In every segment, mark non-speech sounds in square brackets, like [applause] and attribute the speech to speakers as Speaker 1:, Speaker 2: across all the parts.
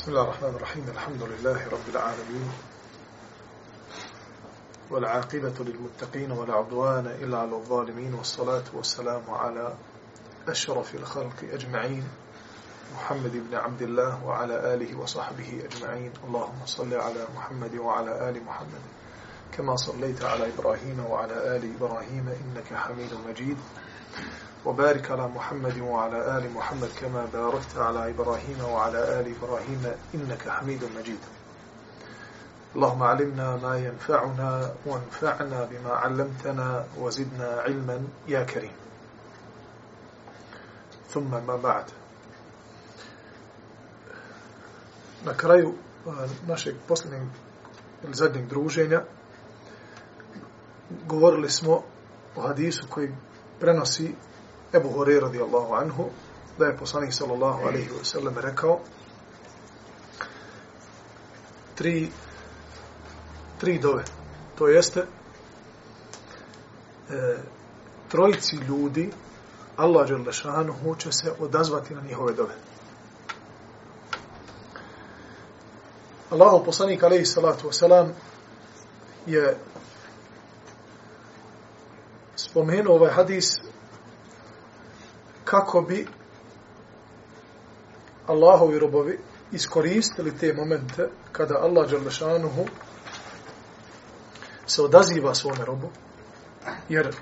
Speaker 1: بسم الله الرحمن الرحيم الحمد لله رب العالمين والعاقبة للمتقين ولا عدوان إلا على الظالمين والصلاة والسلام على أشرف الخلق أجمعين محمد بن عبد الله وعلى آله وصحبه أجمعين. اللهم صل على محمد وعلى آل محمد كما صليت على إبراهيم وعلى آل إبراهيم إنك حميد مجيد. وبارك على محمد وعلى آل محمد كما باركت على إبراهيم وعلى آل إبراهيم إنك حميد مجيد. اللهم علمنا ما ينفعنا وانفعنا بما علمتنا وزدنا علما يا كريم. ثم ما بعد. Na kraju našeg posljednjeg ili zadnjeg druženja govorili smo o hadisu koji prenosi Ebu Hore radijallahu anhu da je poslanik sallallahu alaihi wa sallam rekao tri tri dove. To jeste e, trojici ljudi Allah Đelešanuhu će se odazvati na njihove dove. Allahu poslanik alaihi salatu wasalam je spomenuo ovaj hadis kako bi Allahovi robovi iskoristili te momente kada Allah Đalešanuhu se odaziva svome robu, jer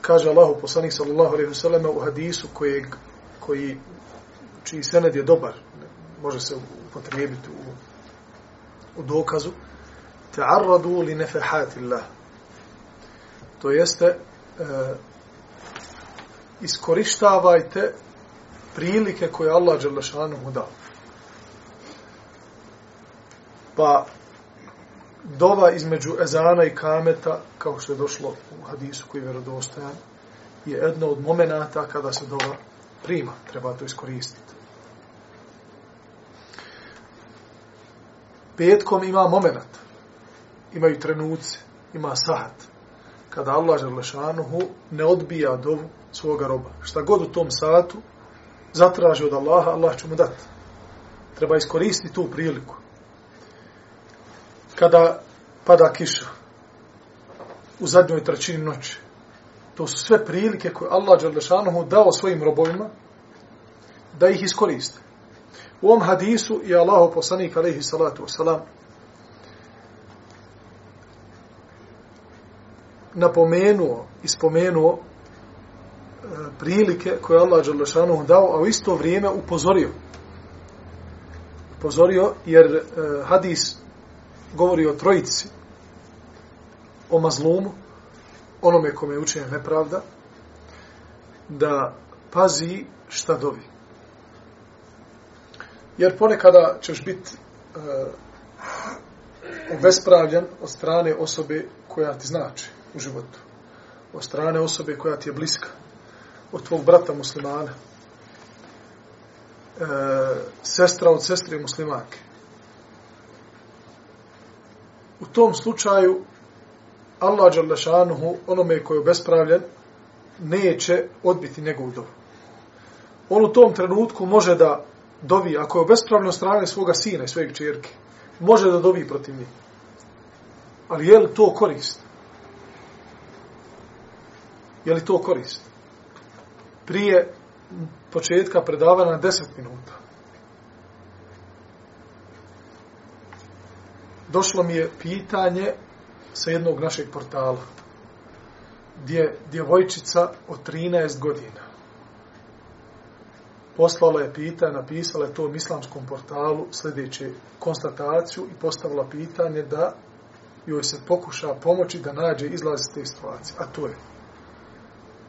Speaker 1: kaže Allahu poslanik sallallahu alejhi ve sellem u hadisu kojeg, koji, čiji sened je dobar, može se upotrijebiti u, u dokazu, ta'arradu li nefehati To jeste, e, iskorištavajte prilike koje Allah Đalešanu mu dao. Pa dova između ezana i kameta, kao što je došlo u hadisu koji je vjerodostojan, je jedno od momenata kada se dova prima. Treba to iskoristiti. Petkom ima moment. Imaju trenuci. Ima sahat. Kada Allah Želešanuhu ne odbija dovu svoga roba. Šta god u tom satu zatraži od Allaha, Allah će mu dati. Treba iskoristiti tu priliku kada pada kiša u zadnjoj trećini noći. To su sve prilike koje Allah Đalešanohu dao svojim robovima da ih iskoriste. U ovom hadisu je Allah poslanik alaihi salatu wasalam napomenuo i spomenuo e, prilike koje Allah Đalešanu dao, a u isto vrijeme upozorio. Upozorio jer e, hadis govori o trojici, o mazlumu, onome kome je učenje nepravda, da pazi šta dovi. Jer ponekada ćeš biti e, obespravljen od strane osobe koja ti znači u životu. Od strane osobe koja ti je bliska. Od tvog brata muslimana. E, sestra od sestre muslimanke u tom slučaju Allah Đalešanuhu, onome koji je bespravljen, neće odbiti njegovu dovu. On u tom trenutku može da dovi, ako je bespravljen strane svoga sina i svojeg čerke, može da dovi protiv njih. Ali je li to korist? Je li to korist? Prije početka predavanja na 10 minuta. došlo mi je pitanje sa jednog našeg portala gdje djevojčica od 13 godina poslala je pitanje, napisala je to u islamskom portalu sljedeće konstataciju i postavila pitanje da joj se pokuša pomoći da nađe izlaz iz te situacije. A to je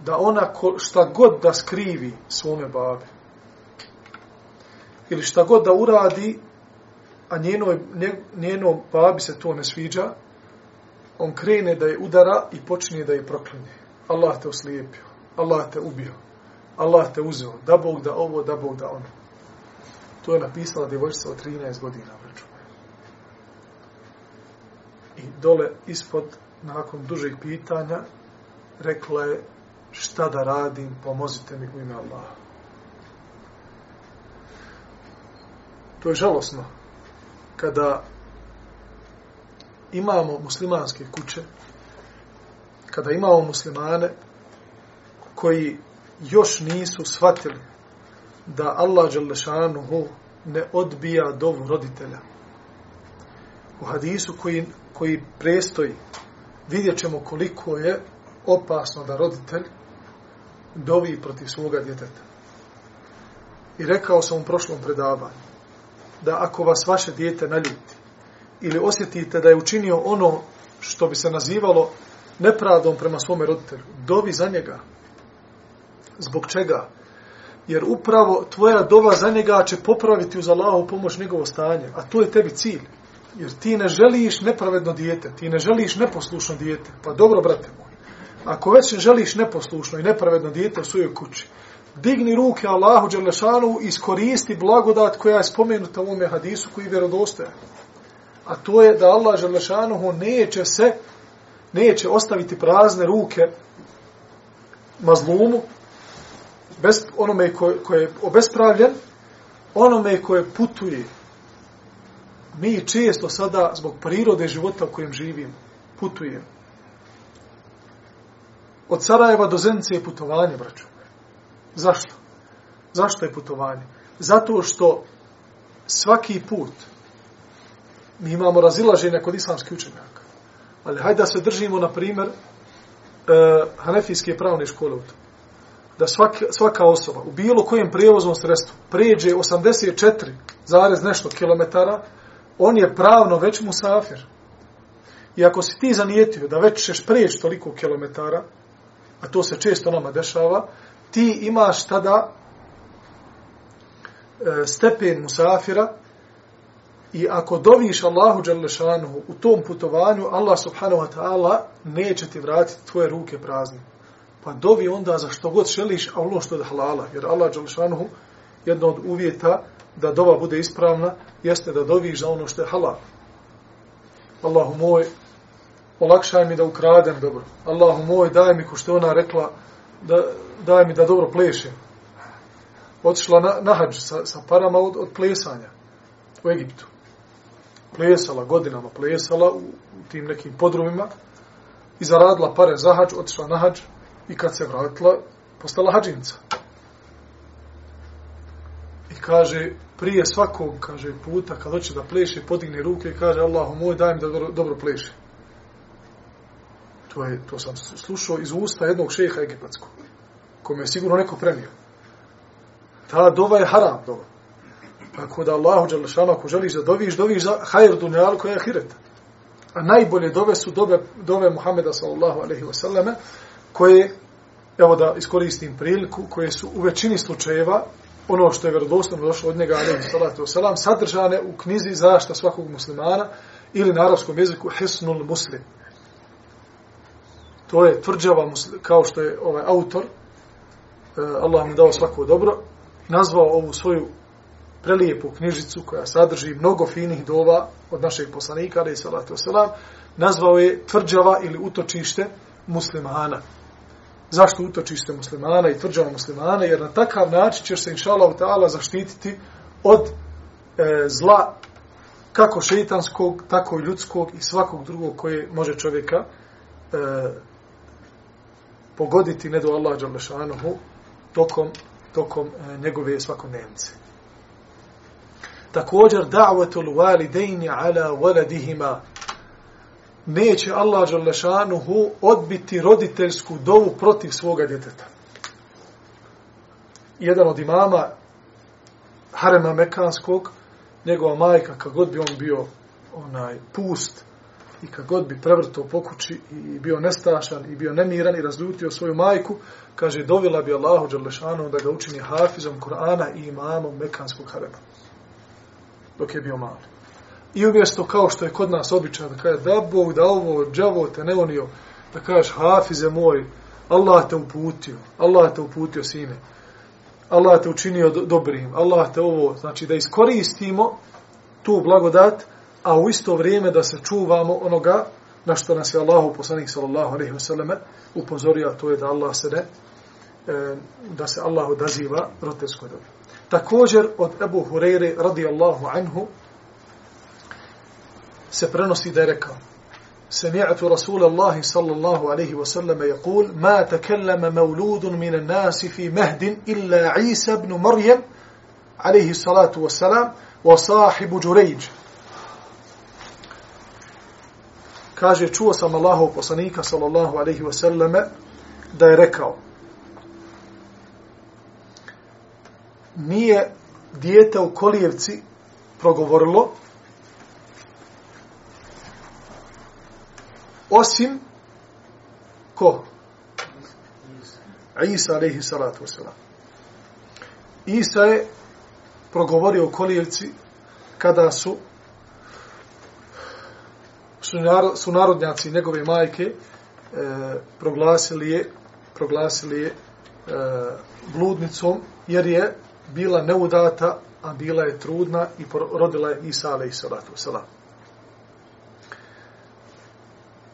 Speaker 1: da ona šta god da skrivi svome babi ili šta god da uradi, a njenoj, njenom babi se to ne sviđa, on krene da je udara i počne da je proklinje. Allah te oslijepio, Allah te ubio, Allah te uzeo, da Bog da ovo, da Bog da ono. To je napisala djevojčica od 13 godina. Vreču. I dole ispod, nakon dužih pitanja, rekla je šta da radim, pomozite mi u ime Allaha. To je žalosno kada imamo muslimanske kuće, kada imamo muslimane koji još nisu shvatili da Allah Đalešanuhu ne odbija dovu roditelja. U hadisu koji, koji prestoji vidjet ćemo koliko je opasno da roditelj dovi protiv svoga djeteta. I rekao sam u prošlom predavanju da ako vas vaše dijete naljuti ili osjetite da je učinio ono što bi se nazivalo nepravdom prema svome roditelju, dovi za njega. Zbog čega? Jer upravo tvoja dova za njega će popraviti uz Allahovu pomoć njegovo stanje, a to je tebi cilj. Jer ti ne želiš nepravedno dijete, ti ne želiš neposlušno dijete. Pa dobro, brate moj, ako već želiš neposlušno i nepravedno dijete u svojoj kući, digni ruke Allahu Đelešanu i iskoristi blagodat koja je spomenuta u ovome hadisu koji je vjerodostojan. A to je da Allah Đelešanu neće se, neće ostaviti prazne ruke mazlumu, bez, onome ko, ko je obespravljen, onome koje putuje. Mi često sada, zbog prirode života u kojem živim, putujemo. Od Sarajeva do Zenice je putovanje, braćo. Zašto? Zašto je putovanje? Zato što svaki put mi imamo razilaženje kod islamskih učenjaka. Ali hajde da se držimo, na primjer, e, hanefijske pravne škole u to. Da svaka, svaka osoba u bilo kojem prijevoznom sredstvu pređe 84 zarez nešto kilometara, on je pravno već musafir. I ako si ti zanijetio da već ćeš preći toliko kilometara, a to se često nama dešava, ti imaš tada e, stepen musafira i ako doviš Allahu Đalešanuhu u tom putovanju, Allah subhanahu wa ta'ala neće ti vratiti tvoje ruke prazne. Pa dovi onda za što god želiš, a ono što je halala. Jer Allah Đalešanuhu, jedno od uvjeta da dova bude ispravna, jeste da doviš za ono što je halal. Allahu moj, olakšaj mi da ukradem dobro. Allahu moj, daj mi, ko što ona rekla, da, daj mi da dobro plešem. Otišla na, na hađ sa, sa parama od, od plesanja u Egiptu. Plesala, godinama plesala u, u tim nekim podrumima i zaradila pare za hađ, otišla na hađ i kad se vratila, postala hađinca. I kaže, prije svakog, kaže, puta, kad hoće da pleše, podigne ruke i kaže, Allahu moj, daj mi da dobro, dobro pleše. To, je, to sam slušao iz usta jednog šeha egipatskog, kome je sigurno neko prenio. Ta dova je haram dova. Tako da Allahu Đalešanu, ako želiš da doviš, doviš za hajr dunjal koja je hireta. A najbolje dove su dove, dove Muhameda sallallahu alaihi wa sallame, koje, evo da iskoristim priliku, koje su u većini slučajeva, ono što je vjerodostojno došlo od njega, alaihi salatu wasalam, sadržane u knjizi zašta svakog muslimana ili na arapskom jeziku Hisnul Muslim to je tvrđava kao što je ovaj autor e, Allah mu dao svako dobro nazvao ovu svoju prelijepu knjižicu koja sadrži mnogo finih dova od našeg poslanika ali salatu selam nazvao je tvrđava ili utočište muslimana. Zašto utočište muslimana i tvrđava muslimana? Jer na takav način ćeš se inshallah taala zaštititi od e, zla kako šeitanskog tako i ljudskog i svakog drugog koje može čovjeka e, pogoditi ne do Allah Đalešanuhu tokom, tokom e, njegove svakodnevnice. Također, da'vatul walidejni ala waladihima neće Allah Đalešanuhu odbiti roditeljsku dovu protiv svoga djeteta. Jedan od imama Harema Mekanskog, njegova majka, kak god bi on bio onaj pust, i kad god bi prevrtao po kući i bio nestašan i bio nemiran i razljutio svoju majku, kaže, dovila bi Allahu Đalešanu da ga učini hafizom Kur'ana i imamom Mekanskog harema. Dok je bio mali. I umjesto kao što je kod nas običaj da kaže, da Bog, da ovo, džavo te ne onio, da kažeš, hafize moj, Allah te uputio, Allah te uputio, sine. Allah te učinio dobrim, Allah te ovo, znači da iskoristimo tu blagodat, a u isto vrijeme da se čuvamo onoga na što nas je Allahu poslanik sallallahu alejhi ve selleme upozorio a to je da Allah se ne e, da se Allah odaziva roditeljskoj dobi. Također od Ebu Hureyre radijallahu anhu se prenosi da je rekao سمعت رسول الله صلى الله عليه وسلم يقول ما تكلم مولود من الناس في مهد إلا عيسى بن مريم عليه الصلاة والسلام وصاحب جريج kaže, čuo sam Allahov poslanika, sallallahu alaihi wasallame, da je rekao, nije dijete u kolijevci progovorilo, osim ko? Isa, alaihi salatu wasalam. Isa je progovorio u kolijevci kada su su narodnjaci njegove majke e, proglasili je proglasili je e, bludnicom jer je bila neudata a bila je trudna i rodila je Isa alaih salatu salam.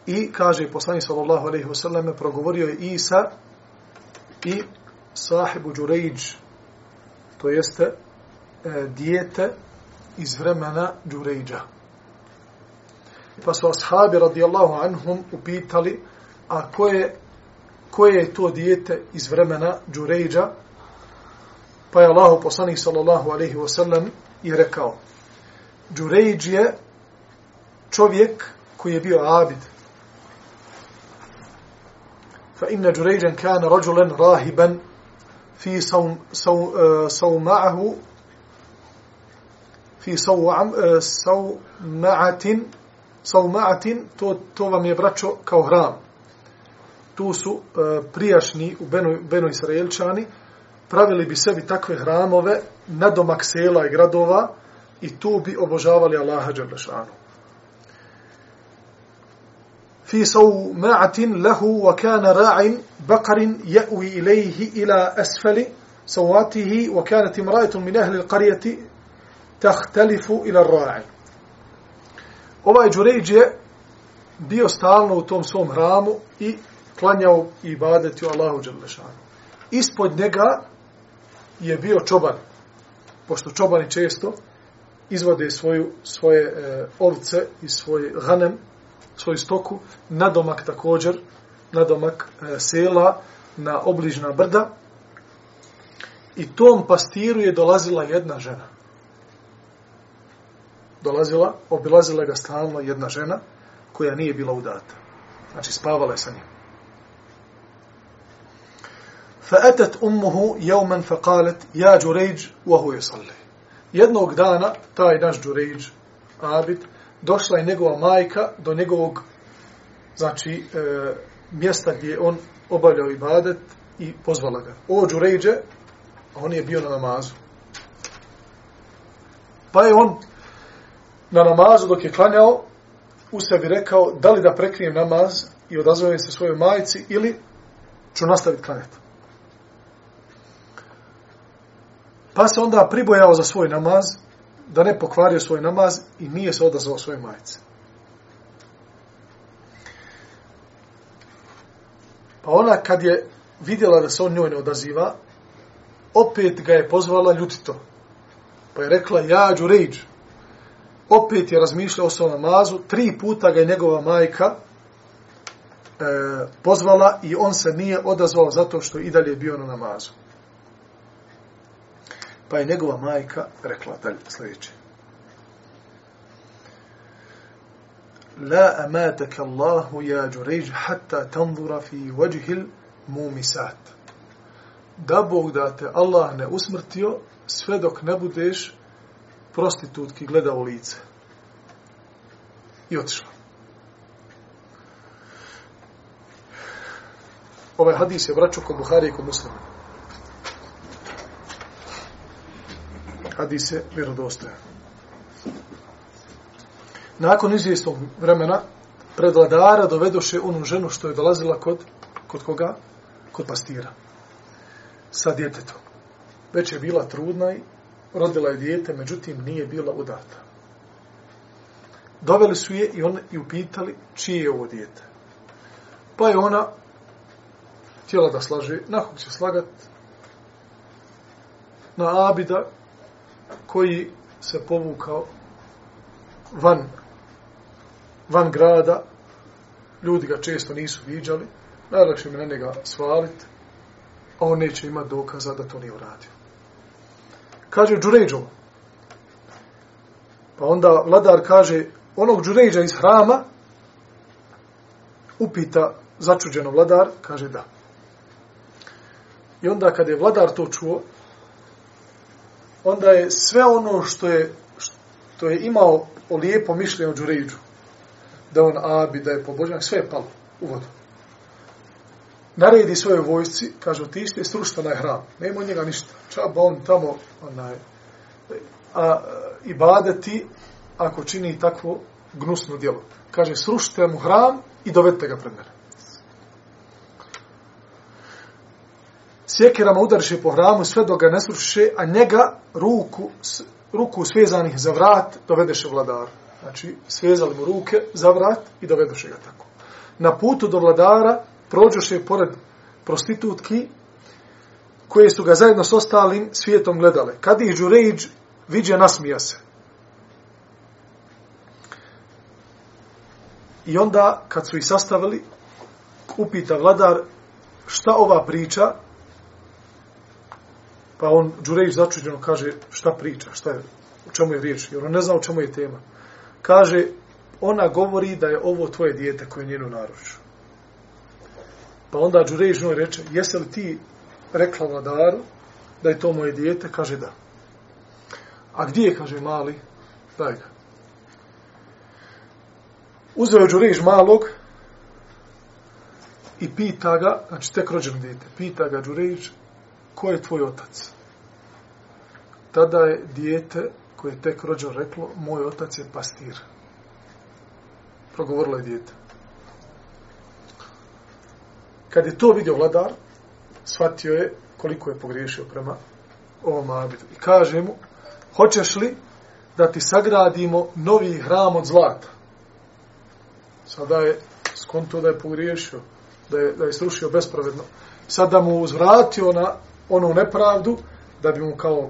Speaker 1: I kaže poslanik sallallahu alejhi ve selleme progovorio je Isa i sahibu Đurejđ, to jeste e, dijete iz vremena Đurejđa. Pa su ashabi radijallahu anhum upitali, a koje, koje je to dijete iz vremena Đurejđa? Pa je Allah poslanik sallallahu alaihi wasallam i rekao, Đurejđ je čovjek koji je bio abid. Fa inna Đurejđan kana rađulen rahiban fi eh, sauma'ahu fi eh, sauma'atin Saumatin, to, to vam je, braćo, kao hram. Tu su e, prijašnji u Beno, Beno Israelčani, pravili bi sebi takve hramove na domak sela i gradova i tu bi obožavali Allaha Đerlešanu. Fi saumatin lehu wa kana ra'in bakarin je'vi ilaihi ila asfali sawatihi wa kanat imrajetun min ahli l'karijeti tahtalifu ila ra'in. Ovaj Đurejđ je bio stalno u tom svom hramu i klanjao i badeti u Allahu Đalešanu. Ispod njega je bio čoban, pošto čobani često izvode svoju, svoje e, ovce i svoj hanem, svoju stoku, na domak također, na domak e, sela, na obližna brda. I tom pastiru je dolazila jedna žena dolazila, obilazila ga stalno jedna žena koja nije bila udata. Znači, spavala je sa njim. فأتت أمه يوما فقالت يا جريج وهو يصلي jednog dana taj naš Đurejđ Abid došla je njegova majka do njegovog znači e, mjesta gdje on obavljao ibadet i pozvala ga o Đurejđe on je bio na namazu pa je on na namazu dok je klanjao, u sebi rekao da li da prekrijem namaz i odazovem se svojoj majici ili ću nastaviti klanjati. Pa se onda pribojao za svoj namaz, da ne pokvario svoj namaz i nije se odazvao svoje majice. Pa ona kad je vidjela da se on njoj ne odaziva, opet ga je pozvala ljutito. Pa je rekla, ja ću opet je razmišljao o svom namazu, tri puta ga je njegova majka e, pozvala i on se nije odazvao zato što i dalje je bio na namazu. Pa je njegova majka rekla dalje sljedeće. La amataka Allahu يا جريج hatta tanzura fi وجه mumisat. Da Bog da te Allah ne usmrtio sve dok ne budeš prostitutki gleda u lice. I otišla. Ovaj hadis je vraćao kod Buhari i kod muslima. Hadis je vjerodostojan. Nakon izvjestnog vremena, predladara dovedoše onu ženu što je dolazila kod, kod koga? Kod pastira. Sa djetetom. Već je bila trudna i rodila je dijete, međutim nije bila udata. Doveli su je i, on, i upitali čije je ovo dijete. Pa je ona htjela da slaže, nakon će slagat na Abida koji se povukao van van grada ljudi ga često nisu viđali najlakše mi na njega svaliti a on neće imati dokaza da to nije uradio kaže Džurejđo pa onda vladar kaže onog Džurejđa iz hrama upita začuđeno vladar kaže da I onda kada je vladar to čuo, onda je sve ono što je, što je imao o lijepo mišljenje o Džurejđu, da on abi, da je pobožan, sve je palo u vodu. Naredi svoje vojsci, kažu, ti ste strušta na hram, nema njega ništa. Čaba on tamo, onaj, a, i badati ako čini takvo gnusno djelo. Kaže, srušite mu hram i dovedite ga pred mene. sjekirama udariše po hramu sve dok ga ne sruše, a njega ruku, ruku svezanih za vrat dovedeše vladar. Znači, svezali mu ruke za vrat i dovedeše ga tako. Na putu do vladara prođoše pored prostitutki koje su ga zajedno s ostalim svijetom gledale. Kad ih Đurejđ viđe, nasmija se. I onda, kad su ih sastavili, upita vladar šta ova priča, Pa on, Đurejić začuđeno kaže, šta priča, šta je, o čemu je riječ, jer on ne zna o čemu je tema. Kaže, ona govori da je ovo tvoje dijete koje je njenu naruču. Pa onda Đurejić njoj reče, jesi li ti rekla vladaru da je to moje dijete? Kaže, da. A gdje je, kaže, mali? Daj ga. Uzeo je Đurejić malog i pita ga, znači tek rođeno dijete, pita ga Đurejić, ko je tvoj otac? Tada je dijete koje je tek rođeno reklo, moj otac je pastir. Progovorilo je dijete. Kad je to vidio vladar, shvatio je koliko je pogriješio prema ovom abidu. I kaže mu, hoćeš li da ti sagradimo novi hram od zlata? Sada je skonto da je pogriješio, da je, da je srušio bespravedno. Sada mu uzvratio na onu nepravdu, da bi mu kao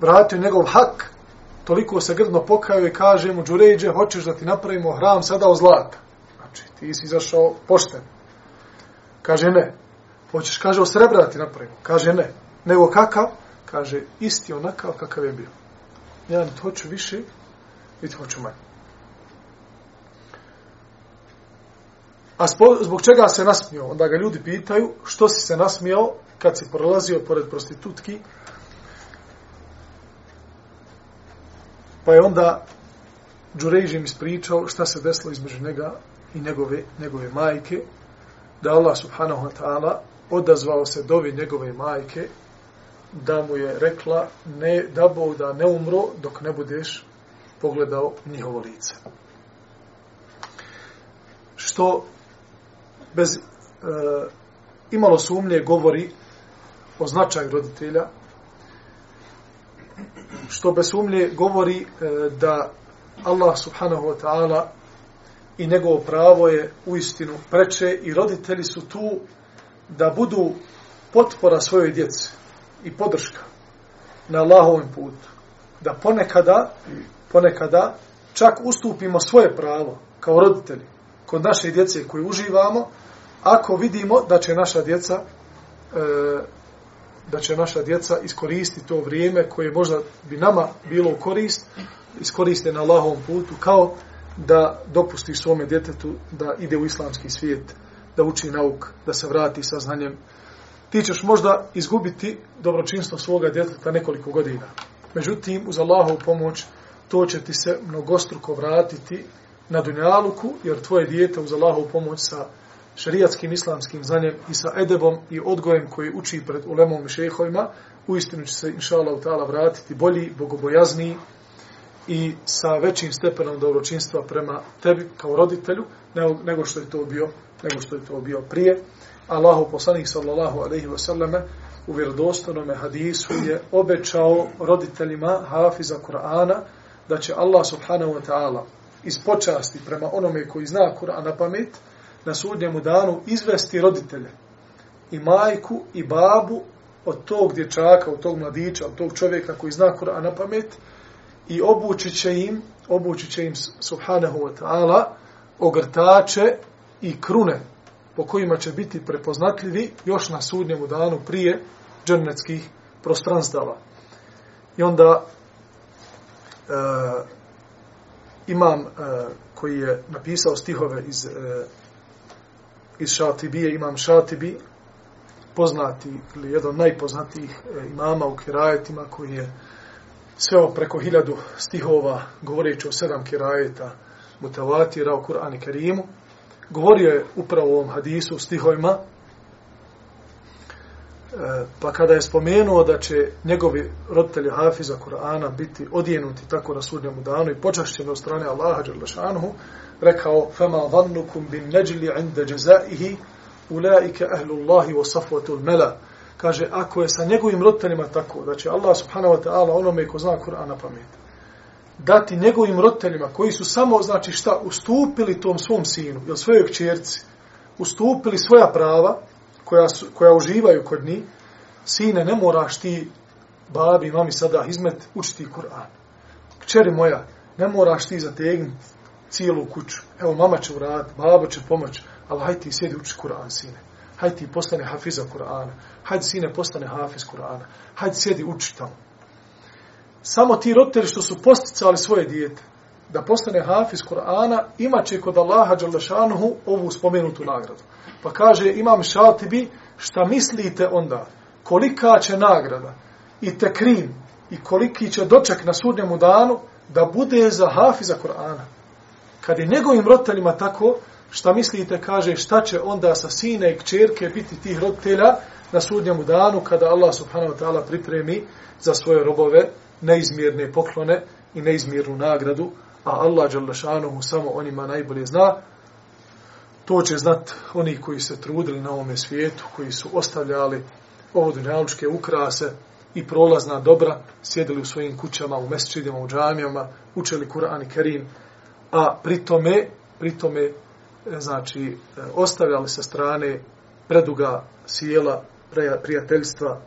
Speaker 1: vratio njegov hak, toliko se grdno pokaju i kaže mu, Đuređe, hoćeš da ti napravimo hram sada od zlata. Znači, ti si izašao pošten. Kaže, ne. Hoćeš, kaže, o srebra da ti napravimo. Kaže, ne. Nego kakav? Kaže, isti onakav kakav je bio. Ja ne hoću više, niti hoću manje. A zbog čega se nasmio? Onda ga ljudi pitaju, što si se nasmijao kad si prolazio pored prostitutki? Pa je onda Džurejžim ispričao šta se desilo između njega i njegove, njegove majke, da Allah subhanahu wa ta'ala odazvao se dovi njegove majke, da mu je rekla ne, da Bog da ne umro dok ne budeš pogledao njihovo lice. Što bez e, imalo sumnje govori o značaju roditelja, što bez sumnje govori e, da Allah subhanahu wa ta'ala i njegovo pravo je u istinu preče i roditelji su tu da budu potpora svojoj djeci i podrška na Allahovom putu. Da ponekada, ponekada čak ustupimo svoje pravo kao roditelji kod naše djece koje uživamo, ako vidimo da će naša djeca e, da će naša djeca iskoristiti to vrijeme koje možda bi nama bilo u korist, iskoriste na Allahovom putu, kao da dopusti svome djetetu da ide u islamski svijet, da uči nauk, da se vrati sa znanjem. Ti ćeš možda izgubiti dobročinstvo svoga djeteta nekoliko godina. Međutim, uz Allahovu pomoć, to će ti se mnogostruko vratiti na dunjaluku, jer tvoje dijete uz Allahovu pomoć sa šarijatskim islamskim znanjem i sa edebom i odgojem koji uči pred ulemom i šehovima, uistinu će se, inša Allah, ta'ala vratiti bolji, bogobojazniji i sa većim stepenom dobročinstva prema tebi kao roditelju, nego što je to bio, nego što je to bio prije. Allahu poslanik sallallahu alejhi ve selleme u vjerodostojnom hadisu je obećao roditeljima hafiza Kur'ana da će Allah subhanahu wa ta'ala iz počasti prema onome koji zna Kur'an na pamet na sudnjemu danu izvesti roditelje i majku i babu od tog dječaka, od tog mladića, od tog čovjeka koji zna Kur'an na pamet i obući će im, obući će im subhanahu wa ta'ala ogrtače i krune po kojima će biti prepoznatljivi još na sudnjemu danu prije džernetskih prostranstava. I onda e, imam e, koji je napisao stihove iz, e, iz Šatibije, imam Šatibi, poznati ili jedan od najpoznatijih e, imama u kirajetima koji je sve preko hiljadu stihova govoreći o sedam kirajeta mutavatira u Kur'an i Kerimu govorio je upravo o ovom hadisu u stihovima, e, pa kada je spomenuo da će njegovi roditelji Hafiza Kur'ana biti odijenuti tako na sudnjemu danu i počašćeni od strane Allaha Đerlašanuhu, rekao, فَمَا ظَنُّكُمْ bin neđili inda džezaihi, ulaike ahlullahi wa safvatul mela. Kaže, ako je sa njegovim roditeljima tako, da će Allah subhanahu wa ta'ala onome ko zna Kur'ana pamet, dati njegovim roditeljima koji su samo, znači šta, ustupili tom svom sinu ili svojoj kćerci, ustupili svoja prava koja, su, koja uživaju kod njih, sine, ne moraš ti babi, mami sada izmet, učiti Kur'an. Kćeri moja, ne moraš ti zategnuti cijelu kuću. Evo, mama će uraditi, baba će pomoći, ali hajde ti sjedi uči Kur'an, sine. Hajde ti postane hafiza Kur'ana. Hajde, sine, postane hafiz Kur'ana. Hajde, sjedi uči tamo samo ti roditelji što su posticali svoje dijete da postane hafiz Kur'ana, imaće kod Allaha Đalešanuhu ovu spomenutu nagradu. Pa kaže imam šatibi, šta mislite onda, kolika će nagrada i tekrim i koliki će doček na sudnjemu danu da bude za hafiza Kur'ana. Kad je njegovim roditeljima tako, šta mislite, kaže, šta će onda sa sina i kćerke biti tih roditelja na sudnjemu danu kada Allah subhanahu wa ta'ala pripremi za svoje robove neizmjerne poklone i neizmjernu nagradu, a Allah Đalešanohu samo onima najbolje zna, to će znat oni koji se trudili na ovome svijetu, koji su ostavljali ovo dunjalučke ukrase i prolazna dobra, sjedili u svojim kućama, u mesečidima, u džamijama, učili Kur'an i Kerim, a pritome, pritome, znači, e, ostavljali sa strane preduga sjela, prijateljstva,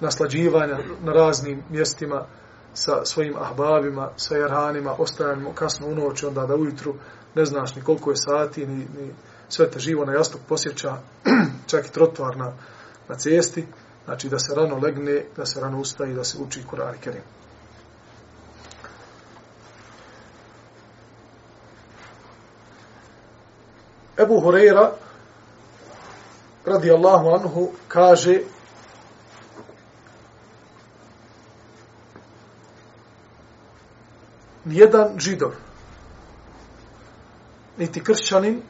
Speaker 1: naslađivanja na raznim mjestima sa svojim ahbabima, sa jarhanima, ostajanimo kasno u noć, onda da ujutru ne znaš ni koliko je sati, ni, ni sve te živo na jastuk posjeća, [clears throat] čak i trotoar na, na cesti, znači da se rano legne, da se rano ustaje i da se uči Kur'an i Kerim. Ebu Hureyra, radijallahu anhu, kaže, nijedan židov, niti kršćanin,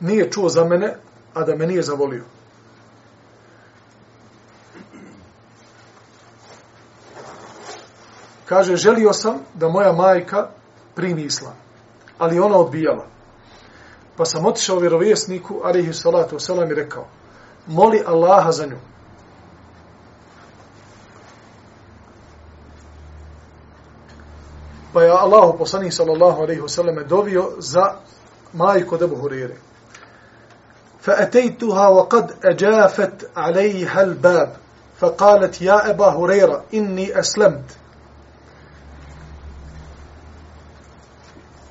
Speaker 1: nije čuo za mene, a da me nije zavolio. Kaže, želio sam da moja majka primi islam, ali ona odbijala. Pa sam otišao vjerovjesniku, alihi salatu wasalam, i rekao, moli Allaha za nju. Pa je Allah poslanih sallallahu alaihi wasallam dovio za majko debu Hurire. فأتيتها وقد أجافت عليها الباب فقالت يا أبا هريرة إني أسلمت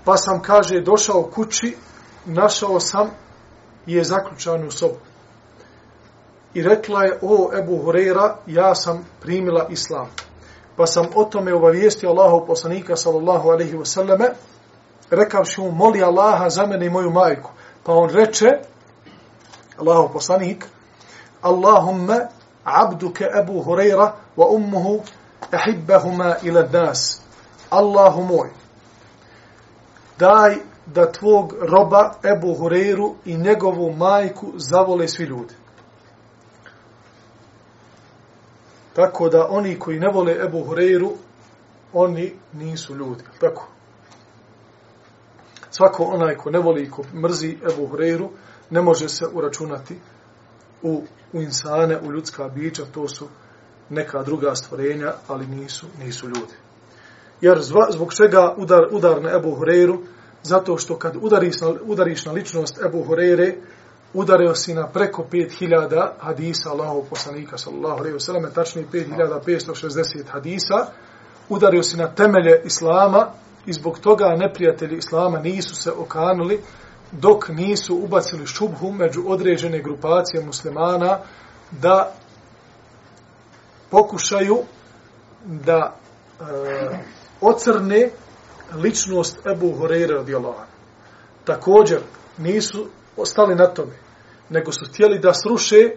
Speaker 1: Pa sam, kaže, došao kući, našao sam je zaključan u sobu. I rekla je, o Ebu Hureyra, ja sam primila islam pa sam o tome obavijestio Allahu poslanika sallallahu alaihi wasallame, rekavši mu, moli Allaha za mene i moju majku. Pa on reče, Allahu poslanik, Allahumma abduke Abu Hureyra wa ummuhu ahibbahuma ila nas. Allahu moj, daj da tvog roba Ebu Hureyru i njegovu majku zavole svi ljudi. Tako da oni koji ne vole Ebu Hureyru, oni nisu ljudi. Tako. Svako onaj ko ne voli i ko mrzi Ebu Hureyru, ne može se uračunati u, u insane, u ljudska bića, to su neka druga stvorenja, ali nisu, nisu ljudi. Jer zbog čega udar, udar na Ebu Hureyru, zato što kad udariš na, udariš na ličnost Ebu Hureyre, udario si na preko 5000 hadisa Allahov poslanika, sallallahu alejhi ve selleme, tačnije 5560 hadisa, udario si na temelje Islama i zbog toga neprijatelji Islama nisu se okanuli dok nisu ubacili šubhu među određene grupacije muslimana da pokušaju da e, ocrne ličnost Ebu Horeira radijallahu Također nisu ostali na tome, nego su htjeli da sruše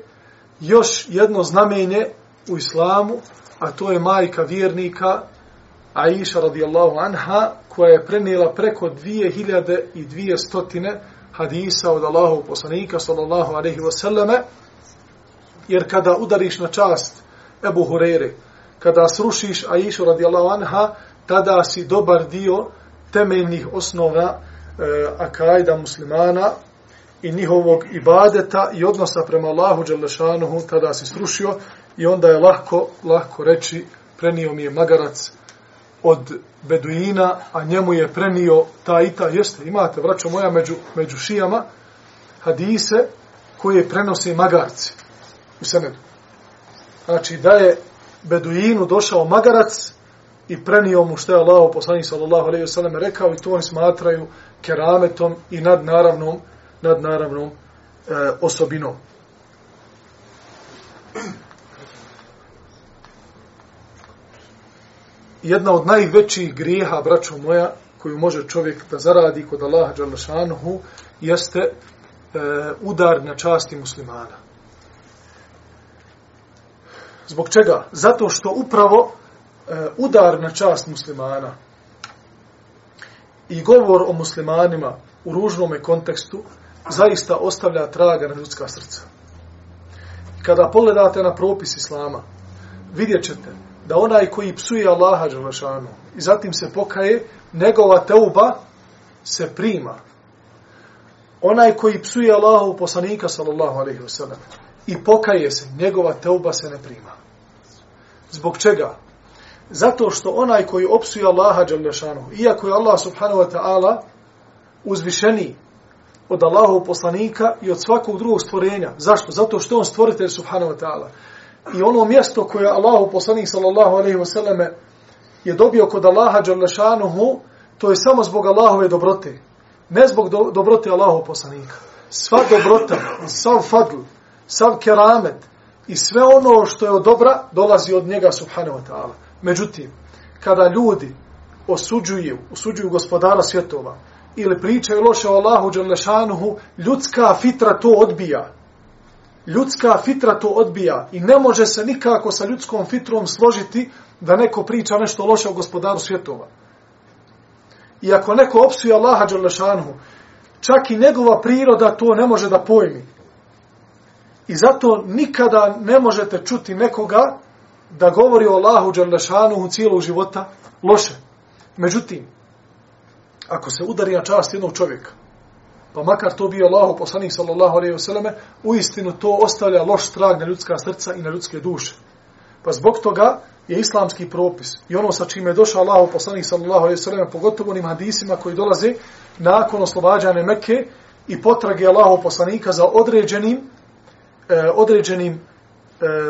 Speaker 1: još jedno znamenje u islamu, a to je majka vjernika Aisha radijallahu anha, koja je prenijela preko 2200 hadisa od Allahov poslanika sallallahu alaihi wasallame, jer kada udariš na čast Ebu Hurere, kada srušiš Aisha radijallahu anha, tada si dobar dio temeljnih osnova e, akajda muslimana i njihovog ibadeta i odnosa prema Allahu Đelešanuhu tada si srušio i onda je lahko, lahko reći prenio mi je magarac od Beduina, a njemu je prenio ta i ta, jeste, imate, vraćo moja, među, među šijama, hadise koje prenose magarci u Senedu. Znači, da je Beduinu došao magarac i prenio mu što je Allah, poslanik sallallahu alejhi ve sellem rekao i to oni smatraju kerametom i nadnaravnom, nadnaravnom e, osobinom. jedna od najvećih grijeha, braćo moja, koju može čovjek da zaradi kod Allaha Đalešanuhu, jeste e, udar na časti muslimana. Zbog čega? Zato što upravo Eh, udar na čast muslimana i govor o muslimanima u ružnom kontekstu zaista ostavlja traga na ljudska srca. Kada pogledate na propis Islama, vidjet ćete da onaj koji psuje Allaha Đelešanu i zatim se pokaje, njegova teuba se prima. Onaj koji psuje Allahu poslanika sallallahu alaihi wasallam i pokaje se, njegova teuba se ne prima. Zbog čega? Zato što onaj koji opsuje Allaha Đalešanu, iako je Allah subhanahu wa ta'ala uzvišeni od Allahov poslanika i od svakog drugog stvorenja. Zašto? Zato što on stvoritelj subhanahu wa ta'ala i ono mjesto koje Allahu poslanik sallallahu alejhi ve selleme je dobio kod Allaha Đalešanuhu, to je samo zbog Allahove dobrote ne zbog do, dobrote Allahov poslanika sva dobrota sav fadl sav keramet i sve ono što je od dobra dolazi od njega subhanahu wa ta'ala međutim kada ljudi osuđuju osuđuju gospodara svjetova ili pričaju loše o Allahu dželle ljudska fitra to odbija ljudska fitra to odbija i ne može se nikako sa ljudskom fitrom složiti da neko priča nešto loše o gospodaru svjetova. I ako neko opsuje Allaha Đalešanhu, čak i njegova priroda to ne može da pojmi. I zato nikada ne možete čuti nekoga da govori o Allahu Đalešanhu cijelog života loše. Međutim, ako se udari na čast jednog čovjeka, pa makar to bio Allahu poslanik sallallahu alejhi ve selleme, u istinu to ostavlja loš trag na ljudska srca i na ljudske duše. Pa zbog toga je islamski propis i ono sa čime je došao Allahu poslanik sallallahu alejhi ve selleme, pogotovo onim hadisima koji dolaze nakon oslobađanja Mekke i potrage Allahu poslanika za određenim e, određenim e,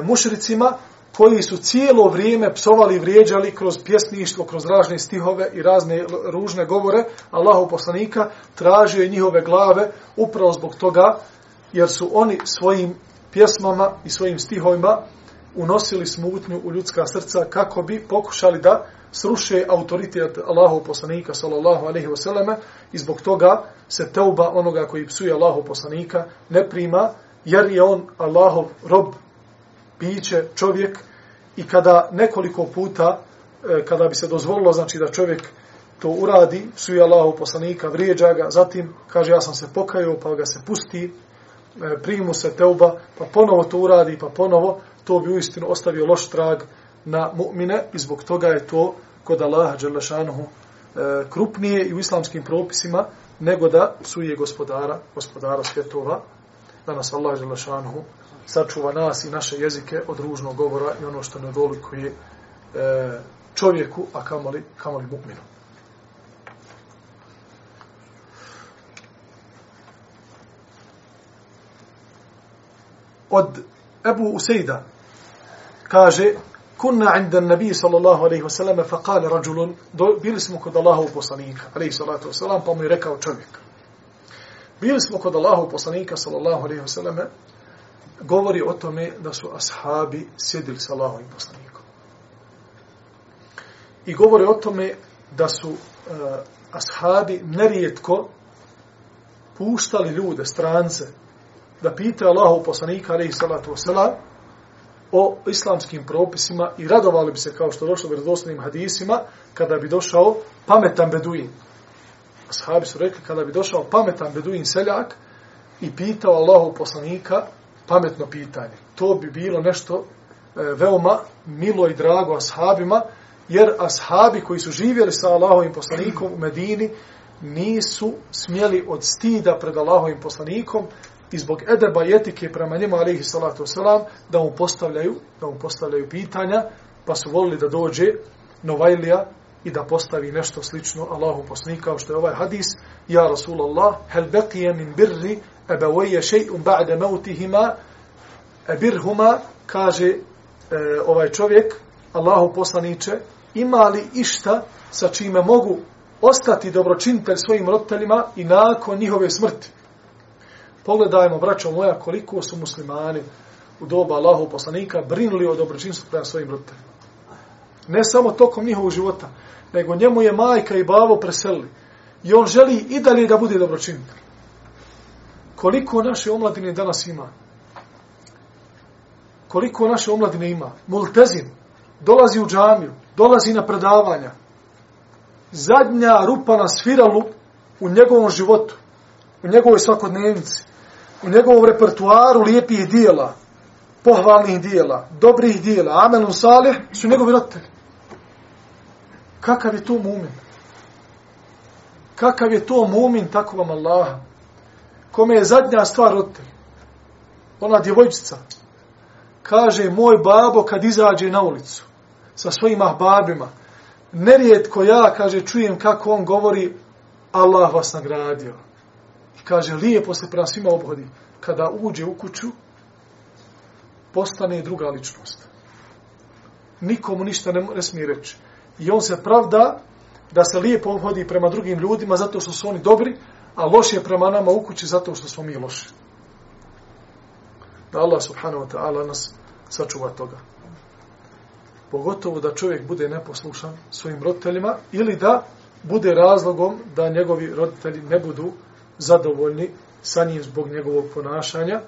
Speaker 1: mušricima koji su cijelo vrijeme psovali i vrijeđali kroz pjesništvo, kroz ražne stihove i razne ružne govore Allahu poslanika, tražio je njihove glave upravo zbog toga, jer su oni svojim pjesmama i svojim stihovima unosili smutnju u ljudska srca kako bi pokušali da sruše autoritet Allahu poslanika sallallahu alejhi ve selleme i zbog toga se teuba onoga koji psuje Allahu poslanika ne prima jer je on Allahov rob biće čovjek i kada nekoliko puta, e, kada bi se dozvolilo, znači da čovjek to uradi, suje Allahu poslanika, vrijeđa ga, zatim kaže ja sam se pokajao, pa ga se pusti, e, primu se teuba, pa ponovo to uradi, pa ponovo, to bi uistinu ostavio loš trag na mu'mine i zbog toga je to kod Allaha Đelešanuhu e, krupnije i u islamskim propisima nego da suje gospodara, gospodara svjetova, da nas Allah Đelešanuhu sačuva nas i naše jezike od ružnog govora i ono što ne dolikuje e, čovjeku, a kamoli, kamoli mu'minu. Od Ebu Usejda kaže kunna inda nabi sallallahu alaihi wasallam fa kale rađulun bili smo kod Allahu poslanika alaihi sallatu wasallam pa mu je rekao čovjek bili smo kod Allahov poslanika sallallahu alaihi wasallam govori o tome da su ashabi sjedili sa Allahom poslanikom. I govori o tome da su uh, ashabi nerijetko puštali ljude, strance, da pita Allahu poslanika, alaihi salatu wasalam, o islamskim propisima i radovali bi se, kao što došlo u vredosnim hadisima, kada bi došao pametan beduin. Ashabi su rekli, kada bi došao pametan beduin seljak i pitao Allahu poslanika, pametno pitanje. To bi bilo nešto e, veoma milo i drago ashabima, jer ashabi koji su živjeli sa Allahovim poslanikom u Medini nisu smjeli od stida pred Allahovim poslanikom i zbog edeba i etike prema njemu, alaihi salatu wasalam, da mu postavljaju, da mu postavljaju pitanja, pa su volili da dođe Novajlija i da postavi nešto slično Allahu poslaniku kao što je ovaj hadis, Ja Rasulallah, hel beqije min birri ebevojje še'un ba'de mautihima, ebirhuma, kaže e, ovaj čovjek, Allahu poslaniče, ima li išta sa čime mogu ostati dobročinitelj svojim roditeljima i nakon njihove smrti? Pogledajmo, braćo moja, koliko su muslimani u doba Allahu poslanika brinuli o dobročinstvu prema svojim roditeljima. Ne samo tokom njihovog života, nego njemu je majka i bavo preselili. I on želi i dalje da bude dobročinitelj. Koliko naše omladine danas ima? Koliko naše omladine ima? Multezin. Dolazi u džamiju. Dolazi na predavanja. Zadnja rupa na sviralu u njegovom životu. U njegovoj svakodnevnici. U njegovom repertuaru lijepih dijela. Pohvalnih dijela. Dobrih dijela. Amelun salih su njegovi roditelji. Kakav je to mumin? Kakav je to mumin tako vam Allaha? kome je zadnja stvar roditelj, ona djevojčica, kaže, moj babo kad izađe na ulicu sa svojim ahbabima, nerijetko ja, kaže, čujem kako on govori, Allah vas nagradio. I kaže, lijepo se prema svima obhodi. Kada uđe u kuću, postane druga ličnost. Nikomu ništa ne, ne smije reći. I on se pravda da se lijepo obhodi prema drugim ljudima zato što su oni dobri, a loš je prema nama u kući zato što smo mi loši. Da Allah subhanahu wa ta'ala nas sačuva toga. Pogotovo da čovjek bude neposlušan svojim roditeljima ili da bude razlogom da njegovi roditelji ne budu zadovoljni sa njim zbog njegovog ponašanja.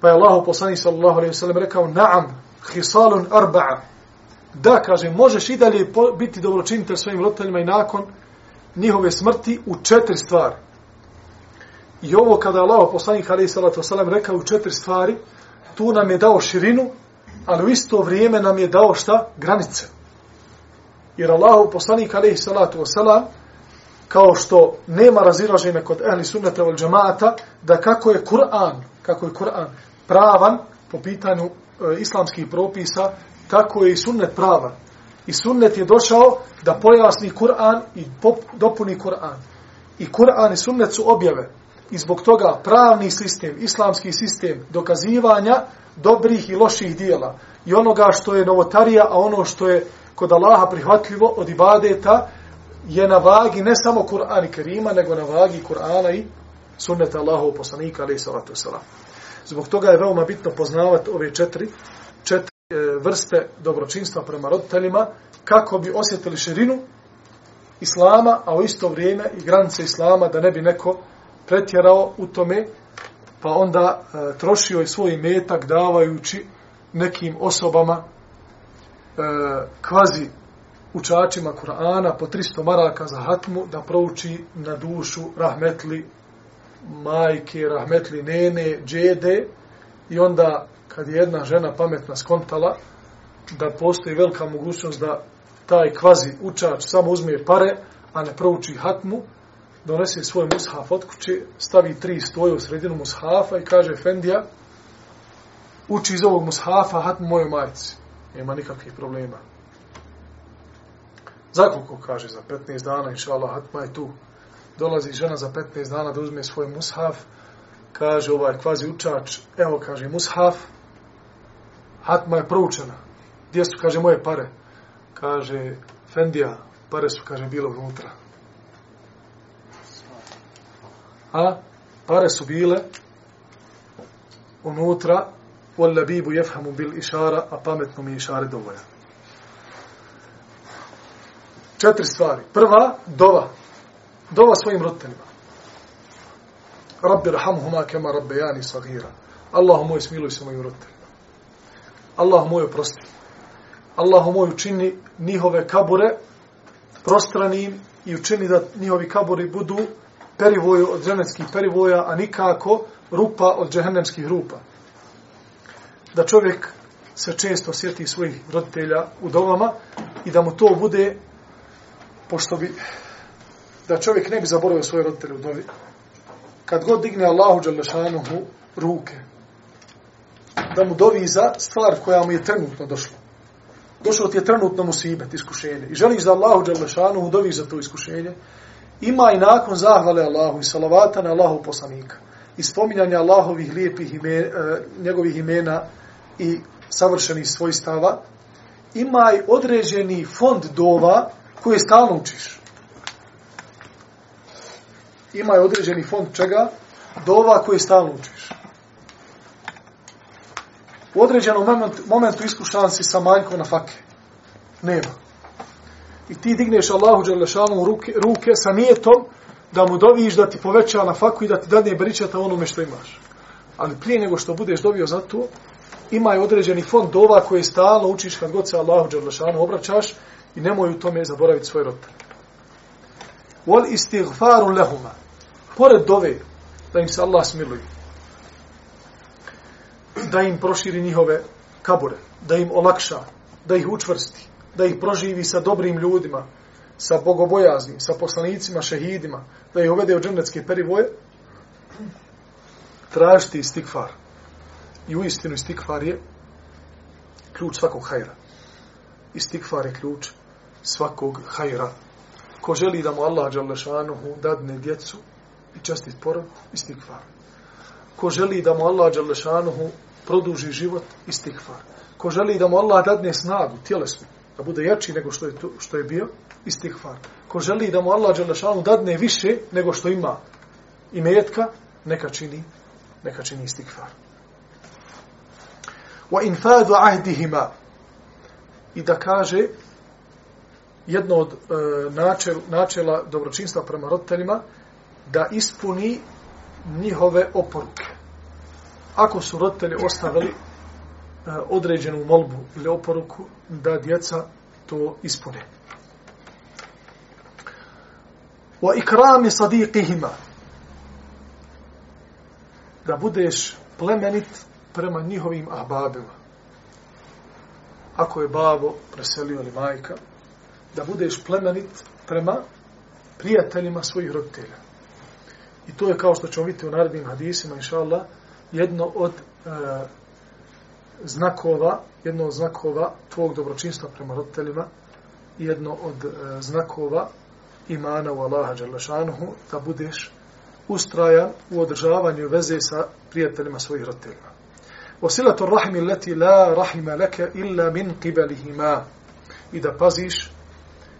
Speaker 1: Pa je Allah poslani sallallahu alaihi sallam rekao naam, hisalun arba'a. Da, kaže, možeš i dalje biti dobročinitelj svojim roditeljima i nakon njihove smrti u četiri stvari. I ovo kada je Allah poslanik alaihi salatu wasalam rekao u četiri stvari, tu nam je dao širinu, ali u isto vrijeme nam je dao šta? Granice. Jer Allah poslanik alaihi salatu wasalam kao što nema razilaženja kod ehli sunnata od džamaata, da kako je Kur'an, kako je Kur'an pravan po pitanju E, islamskih propisa, tako je i sunnet pravan. I sunnet je došao da pojasni Kur'an i dopuni Kur'an. I Kur'an i sunnet su objave. I zbog toga pravni sistem, islamski sistem dokazivanja dobrih i loših dijela. I onoga što je novotarija, a ono što je kod Allaha prihvatljivo od ibadeta, je na vagi ne samo Kur'an i Kerima, nego na vagi Kur'ana i sunneta Allahov poslanika, alaih salatu wasalam. Zbog toga je veoma bitno poznavati ove četiri, četiri e, vrste dobročinstva prema roditeljima kako bi osjetili širinu islama, a u isto vrijeme i granice islama da ne bi neko pretjerao u tome pa onda e, trošio je svoj metak davajući nekim osobama e, kvazi učačima Kur'ana po 300 maraka za hatmu da prouči na dušu rahmetli majke, rahmetli nene, džede i onda kad je jedna žena pametna skontala da postoji velika mogućnost da taj kvazi učač samo uzme pare, a ne prouči hatmu, donese svoj mushaf od kuće, stavi tri stoje u sredinu mushafa i kaže Fendija, uči iz ovog mushafa hatmu mojoj majici. Nema nikakvih problema. Za koliko kaže? Za 15 dana, inša Allah, hatma je tu. Dolazi žena za 15 dana da uzme svoj mushaf, kaže ovaj kvazi učač, evo kaže mushaf, hatma je proučena. Gdje su, kaže, moje pare? Kaže, Fendija, pare su, kaže, bilo unutra. A? Pare su bile unutra, wal bibu jefhamu bil išara, a pametno mi išare dovolja. Četiri stvari. Prva, dova. Dova svojim roditeljima. Rabbi rahamuhuma kema rabbe jani sagira. Allahu moj smiluj se mojim roditeljima. Allahu moj oprosti. Allahu moj učini njihove kabure prostranim i učini da njihovi kaburi budu perivoju od dženevskih perivoja, a nikako rupa od džehennemskih rupa. Da čovjek se često sjeti svojih roditelja u dovama i da mu to bude pošto bi da čovjek ne bi zaboravio svoje roditelje u dovi. Kad god digne Allahu Đalešanuhu ruke da mu dovi za stvar koja mu je trenutno došla. Došlo ti je trenutno musibet, iskušenje. I želiš da Allahu Đalešanuhu dovi za to iskušenje ima i nakon zahvale Allahu i salavata na Allahu poslanika. I spominjanja Allahovih lijepih imena, eh, njegovih imena i savršenih svojstava ima i određeni fond dova koje stalno učiš. Ima je određeni fond čega? Dova koje stalno učiš. U određenom moment, momentu iskušan si sa manjkom na fake. Nema. I ti digneš Allahu Đalešanu ruke, ruke sa nijetom da mu doviš da ti poveća na faku i da ti dadne beričata onome što imaš. Ali prije nego što budeš dobio za to, ima je određeni fond dova koje stalno učiš kad god se Allahu Đalešanu obraćaš i nemoj u tome zaboraviti svoj rod. Wal istighfaru lehuma. Pored dove, da im se Allah smiluje, da im proširi njihove kabure, da im olakša, da ih učvrsti, da ih proživi sa dobrim ljudima, sa bogobojaznim, sa poslanicima, šehidima, da ih uvede u džennetske perivoje, tražiti istikfar. I u istinu istikfar je ključ svakog hajra. Istikfar je ključ svakog hajra. Ko želi da mu Allah Đalešanuhu dadne djecu i čestit porod, istikfar. Ko želi da mu Allah Đalešanuhu produži život, istikfar. Ko želi da mu Allah dadne snagu, tjelesnu, da bude jači nego što je, to, što je bio, istikfar. Ko želi da mu Allah Đalešanuhu dadne više nego što ima i metka, neka čini, neka čini istikfar. Wa infadu ahdihima i da kaže jedno od e, načel, načela dobročinstva prema roditeljima da ispuni njihove oporuke. Ako su roditelji ostavili e, određenu molbu ili oporuku, da djeca to ispune. Wa ikrami sadiqihima da budeš plemenit prema njihovim ahbabima. Ako je babo preselio ili majka, da budeš plemenit prema prijateljima svojih roditelja. I to je kao što ćemo vidjeti u narednim hadisima, inša Allah, jedno od e, znakova, jedno od znakova tvog dobročinstva prema roditeljima, jedno od e, znakova imana u Allaha Đalešanuhu, da budeš ustrajan u održavanju veze sa prijateljima svojih roditeljima. Osilatu rahimi leti la rahima leke illa min qibalihima. I da paziš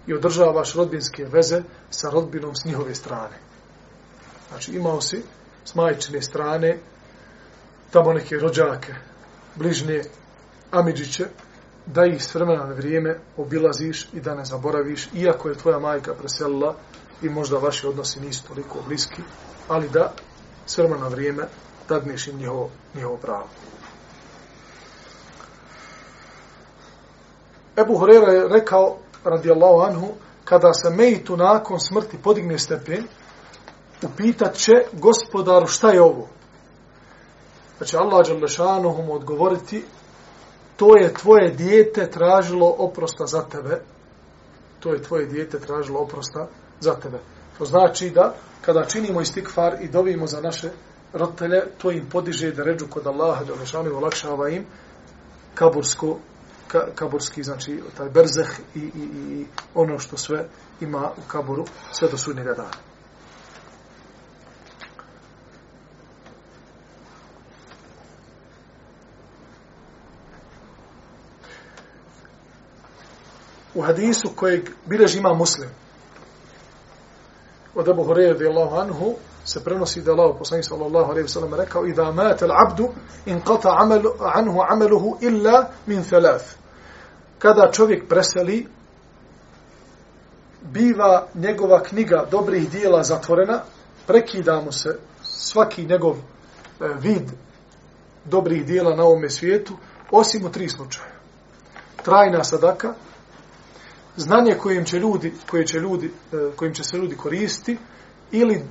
Speaker 1: i održavaš rodbinske veze sa rodbinom s njihove strane. Znači imao si s majčine strane tamo neke rođake, bližnje Amidžiće, da ih s vremena na vrijeme obilaziš i da ne zaboraviš, iako je tvoja majka preselila i možda vaši odnosi nisu toliko bliski, ali da s vremena na vrijeme dadneš im njihovo, njihovo pravo. Ebu Horera je rekao radijallahu anhu, kada se mejtu nakon smrti podigne stepen, upitat će gospodaru šta je ovo? Pa će Allah Đalešanuhu mu odgovoriti to je tvoje dijete tražilo oprosta za tebe. To je tvoje dijete tražilo oprosta za tebe. To znači da kada činimo istikfar i dobijemo za naše roditelje, to im podiže da ređu kod Allaha Đalešanuhu olakšava im kabursko ka, kaburski, znači taj berzeh i, i, i ono što sve ima u kaburu sve do sudnjega dana. U hadisu kojeg bileži ima muslim od Abu Hureyre radijallahu anhu se prenosi da Allah poslanik sallallahu alejhi ve sellem rekao idha mata al-abdu inqata amalu anhu amaluhu illa min thalath kada čovjek preseli, biva njegova knjiga dobrih dijela zatvorena, prekida mu se svaki njegov e, vid dobrih dijela na ovome svijetu, osim u tri slučaja. Trajna sadaka, znanje kojim će ljudi, koje će ljudi, e, kojim će se ljudi koristiti, ili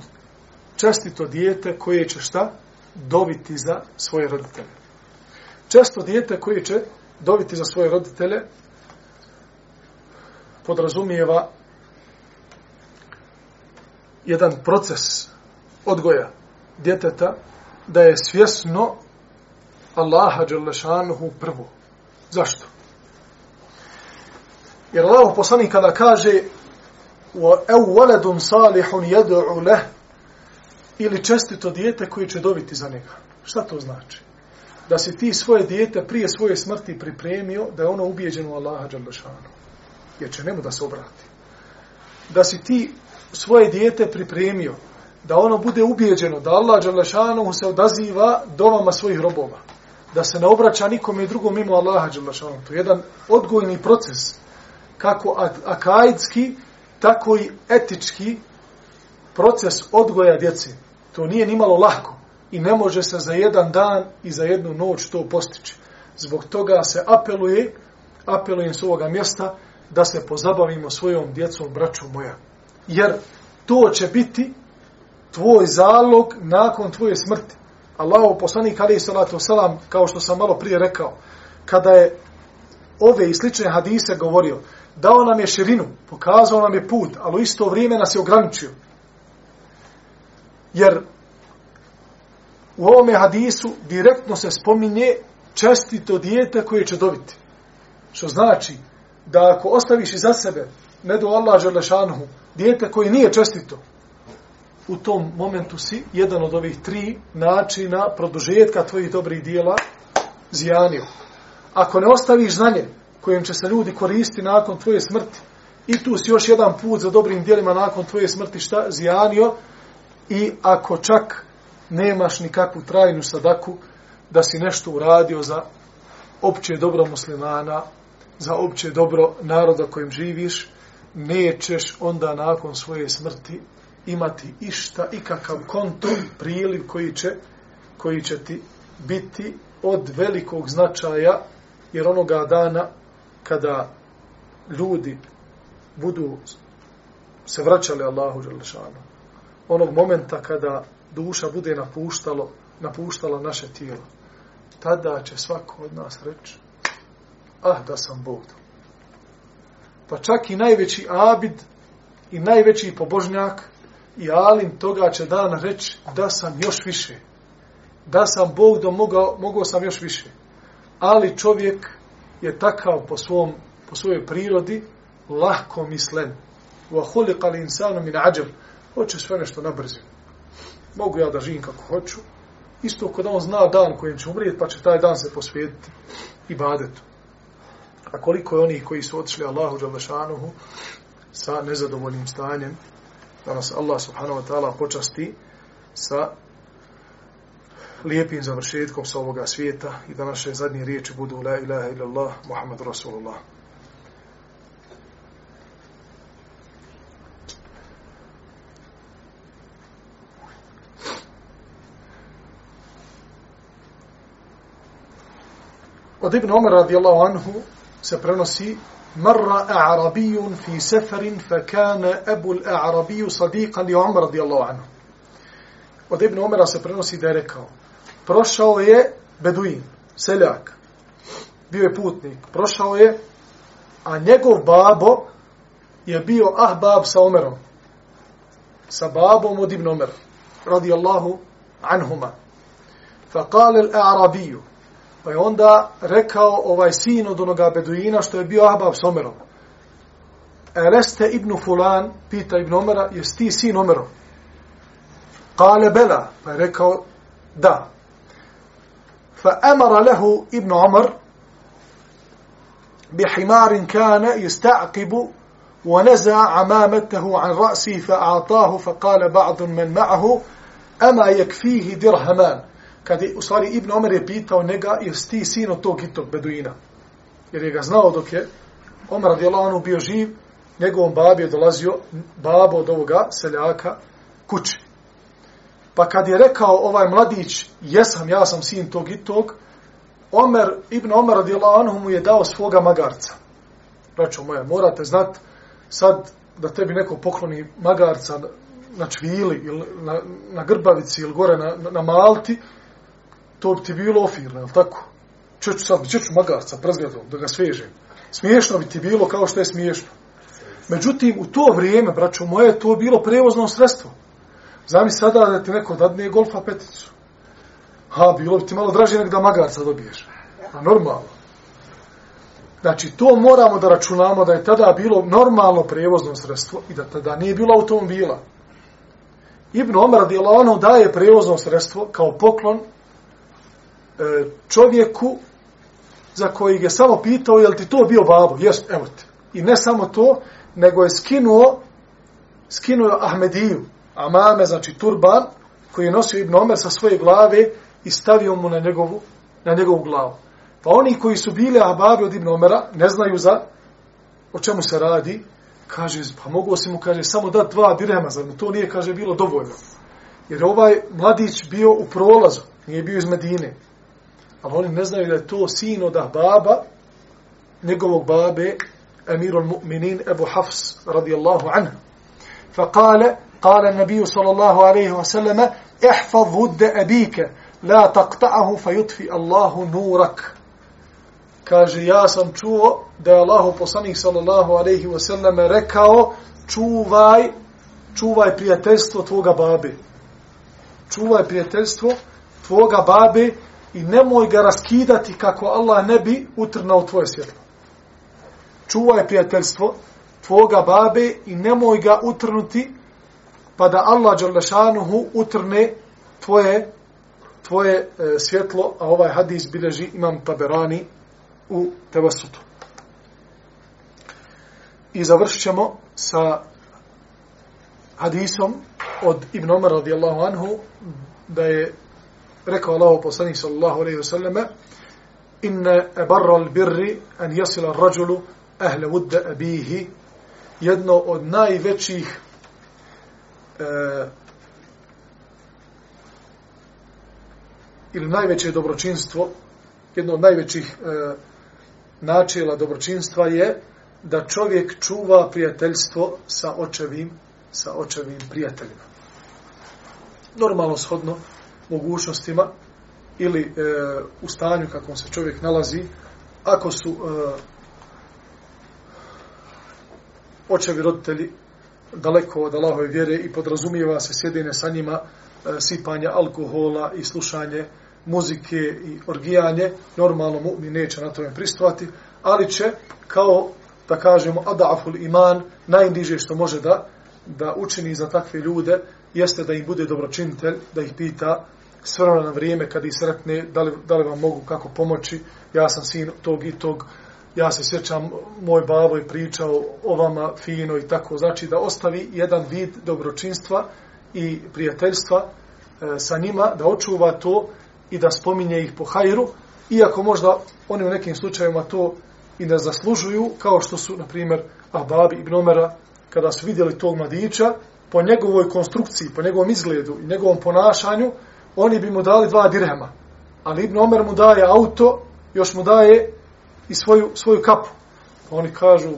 Speaker 1: čestito dijete koje će šta? Dobiti za svoje roditelje. Često dijete koje će dobiti za svoje roditelje, podrazumijeva jedan proces odgoja djeteta da je svjesno Allaha Đelešanuhu prvo. Zašto? Jer Allah poslanik kada kaže ev waladun salihun jedu'u leh ili čestito dijete koji će dobiti za njega. Šta to znači? Da si ti svoje dijete prije svoje smrti pripremio da je ono ubijeđeno u Allaha Đalešanu. jer će njemu da se obrati. Da si ti svoje dijete pripremio, da ono bude ubijeđeno, da Allah Đalešanu se odaziva domama svojih robova, da se ne obraća nikome drugom mimo Allaha Đalešanu. To je jedan odgojni proces, kako akajdski, tako i etički proces odgoja djece. To nije nimalo lako i ne može se za jedan dan i za jednu noć to postići. Zbog toga se apeluje, apelujem s ovoga mjesta, da se pozabavimo svojom djecom, braću moja. Jer to će biti tvoj zalog nakon tvoje smrti. Allahu poslanik alejhi salatu selam kao što sam malo prije rekao kada je ove i slične hadise govorio dao nam je širinu pokazao nam je put ali u isto vrijeme nas je ograničio jer u ovome hadisu direktno se spominje čestito dijete koje će dobiti što znači da ako ostaviš iza sebe, ne do Allah želešanuhu, dijete koji nije čestito, u tom momentu si jedan od ovih tri načina produžetka tvojih dobrih dijela zijanio. Ako ne ostaviš znanje kojim će se ljudi koristiti nakon tvoje smrti, i tu si još jedan put za dobrim dijelima nakon tvoje smrti šta zijanio, i ako čak nemaš nikakvu trajnu sadaku, da si nešto uradio za opće dobro muslimana, za opće dobro naroda kojim živiš, nećeš onda nakon svoje smrti imati išta, ikakav konto, priliv koji će, koji će ti biti od velikog značaja, jer onoga dana kada ljudi budu se vraćali Allahu Đelešanu, onog momenta kada duša bude napuštalo, napuštala naše tijelo, tada će svako od nas reći, ah, da sam Bog. Pa čak i najveći abid i najveći pobožnjak i alim toga će dan reći da sam još više. Da sam Bog da mogao, mogao sam još više. Ali čovjek je takav po, svom, po svojoj prirodi lahko mislen. Wa khuliqa al-insanu min ajab. Hoće sve nešto na brzinu. Mogu ja da živim kako hoću. Isto kod on zna dan kojim će umrijeti, pa će taj dan se posvijetiti ibadetu. A koliko je onih koji su otišli Allahu Đalešanuhu sa nezadovoljnim stanjem, da nas Allah subhanahu wa ta'ala počasti sa lijepim završetkom sa ovoga svijeta i da naše zadnje riječi budu La ilaha illallah, Muhammad Rasulullah. Od Ibn Omer radijallahu anhu se prenosi مر أعربي في سفر فكان أبو الأعربي صديقا لعمر رضي الله عنه od Ibn Omera se prenosi da je rekao prošao je Beduin, seljak. Bio je putnik, prošao je a njegov babo je bio ahbab sa Omerom. Sa babom od Ibn Omer radijallahu anhuma. Fa kale l'Arabiju pa je onda rekao ovaj sin od onoga Beduina što je bio ahbab sa Omerom. Eleste ibn Fulan? pita Ibn Omera jesi ti sin Omerov Kale bela, pa je rekao da. Amara lehu ibn Umar بحمار كان يستعقب ونزع عمامته عن رأسه فأعطاه فقال بعض من معه أما يكفيه درهمان kad je, u stvari, Ibn Omer je pitao njega, jesi ti sin od tog i tog beduina? Jer je ga znao dok je Omer radijallahu anhu bio živ, njegovom babi je dolazio babo od ovoga seljaka kući. Pa kad je rekao ovaj mladić, jesam, ja sam sin tog i tog, Omer, Ibn Omer radijallahu anhu mu je dao svoga magarca. Braćo moje, morate znat sad da tebi neko pokloni magarca na čvili ili na, na grbavici ili gore na, na malti, to bi ti bilo ofirno, je li tako? Čeću sad, čeću magarca prezgledom, da ga svežem. Smiješno bi ti bilo kao što je smiješno. Međutim, u to vrijeme, braćo moje, to je bilo prevozno sredstvo. Zami sada da ti neko dadne golfa peticu. Ha, bilo bi ti malo draže nek da magarca dobiješ. A normalno. Znači, to moramo da računamo da je tada bilo normalno prevozno sredstvo i da tada nije bilo automobila. Ibn Omar radijallahu daje prevozno sredstvo kao poklon e, čovjeku za koji je samo pitao je li ti to bio babo? Jes, evo ti. I ne samo to, nego je skinuo skinuo Ahmediju, amame, znači turban, koji je nosio Ibn Omer sa svoje glave i stavio mu na njegovu, na njegovu glavu. Pa oni koji su bili ahbabi od Ibn Omera, ne znaju za o čemu se radi, kaže, pa mogu se mu, kaže, samo da dva direma, zar mu to nije, kaže, bilo dovoljno. Jer ovaj mladić bio u prolazu, nije bio iz Medine. Ali oni ne znaju da je to sin od Ahbaba, njegovog babe, Emirul Mu'minin, Ebu Hafs, radijallahu anhu. Fa kale, قال النبي صلى الله عليه وسلم احفظ ود أبيك لا تقطعه فيطفئ الله نورك kaže ja sam čuo da je Allahu poslanik sallallahu alejhi ve sellem rekao čuvaj čuvaj prijateljstvo tvoga babe čuvaj prijateljstvo tvoga babe i nemoj ga raskidati kako Allah ne bi utrnao tvoje svjetlo čuvaj prijateljstvo tvoga babe i nemoj ga utrnuti pa da Allah Đalešanuhu utrne tvoje, tvoje e, svjetlo, a ovaj hadis bileži imam taberani u Tevasutu. I završit ćemo sa hadisom od Ibn Omar radijallahu anhu da je rekao Allah poslanik sallallahu alaihi wa sallame inne barra al birri an jasila rađulu ahle vudde abihi jedno od najvećih e, ili najveće dobročinstvo, jedno od najvećih e, načela dobročinstva je da čovjek čuva prijateljstvo sa očevim, sa očevim prijateljima. Normalno shodno mogućnostima ili e, u stanju kakvom se čovjek nalazi, ako su e, očevi roditelji daleko od Allahove vjere i podrazumijeva se sjedine sa njima e, sipanje alkohola i slušanje muzike i orgijanje, normalno mu'min neće na tome pristovati, ali će kao, da kažemo, adaful iman, najniže što može da, da učini za takve ljude, jeste da im bude dobročinitelj, da ih pita sve na vrijeme kad ih sretne, da li, da li vam mogu kako pomoći, ja sam sin tog i tog, ja se sjećam, moj babo je pričao o vama fino i tako, znači da ostavi jedan vid dobročinstva i prijateljstva e, sa njima, da očuva to i da spominje ih po hajru, iako možda oni u nekim slučajima to i ne zaslužuju, kao što su, na primjer, Ahbabi ibn Omera, kada su vidjeli tog mladića, po njegovoj konstrukciji, po njegovom izgledu i njegovom ponašanju, oni bi mu dali dva dirhema. Ali Ibn Omer mu daje auto, još mu daje i svoju, svoju kapu. oni kažu,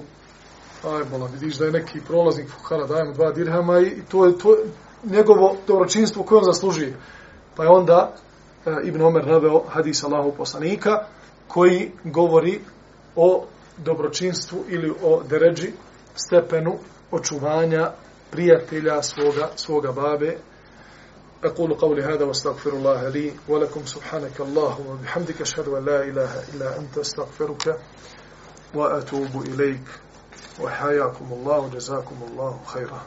Speaker 1: aj bola, vidiš da je neki prolaznik fuhara, dajemo dva dirhama i to je to, njegovo dobročinstvo koje on zaslužuje. Pa je onda e, Ibn Omer naveo hadis Allahu poslanika koji govori o dobročinstvu ili o deređi stepenu očuvanja prijatelja svoga, svoga babe. أقول قولي هذا واستغفر الله لي ولكم سبحانك اللهم وبحمدك أشهد أن لا إله إلا أنت أستغفرك وأتوب إليك وحياكم الله وجزاكم الله خيرا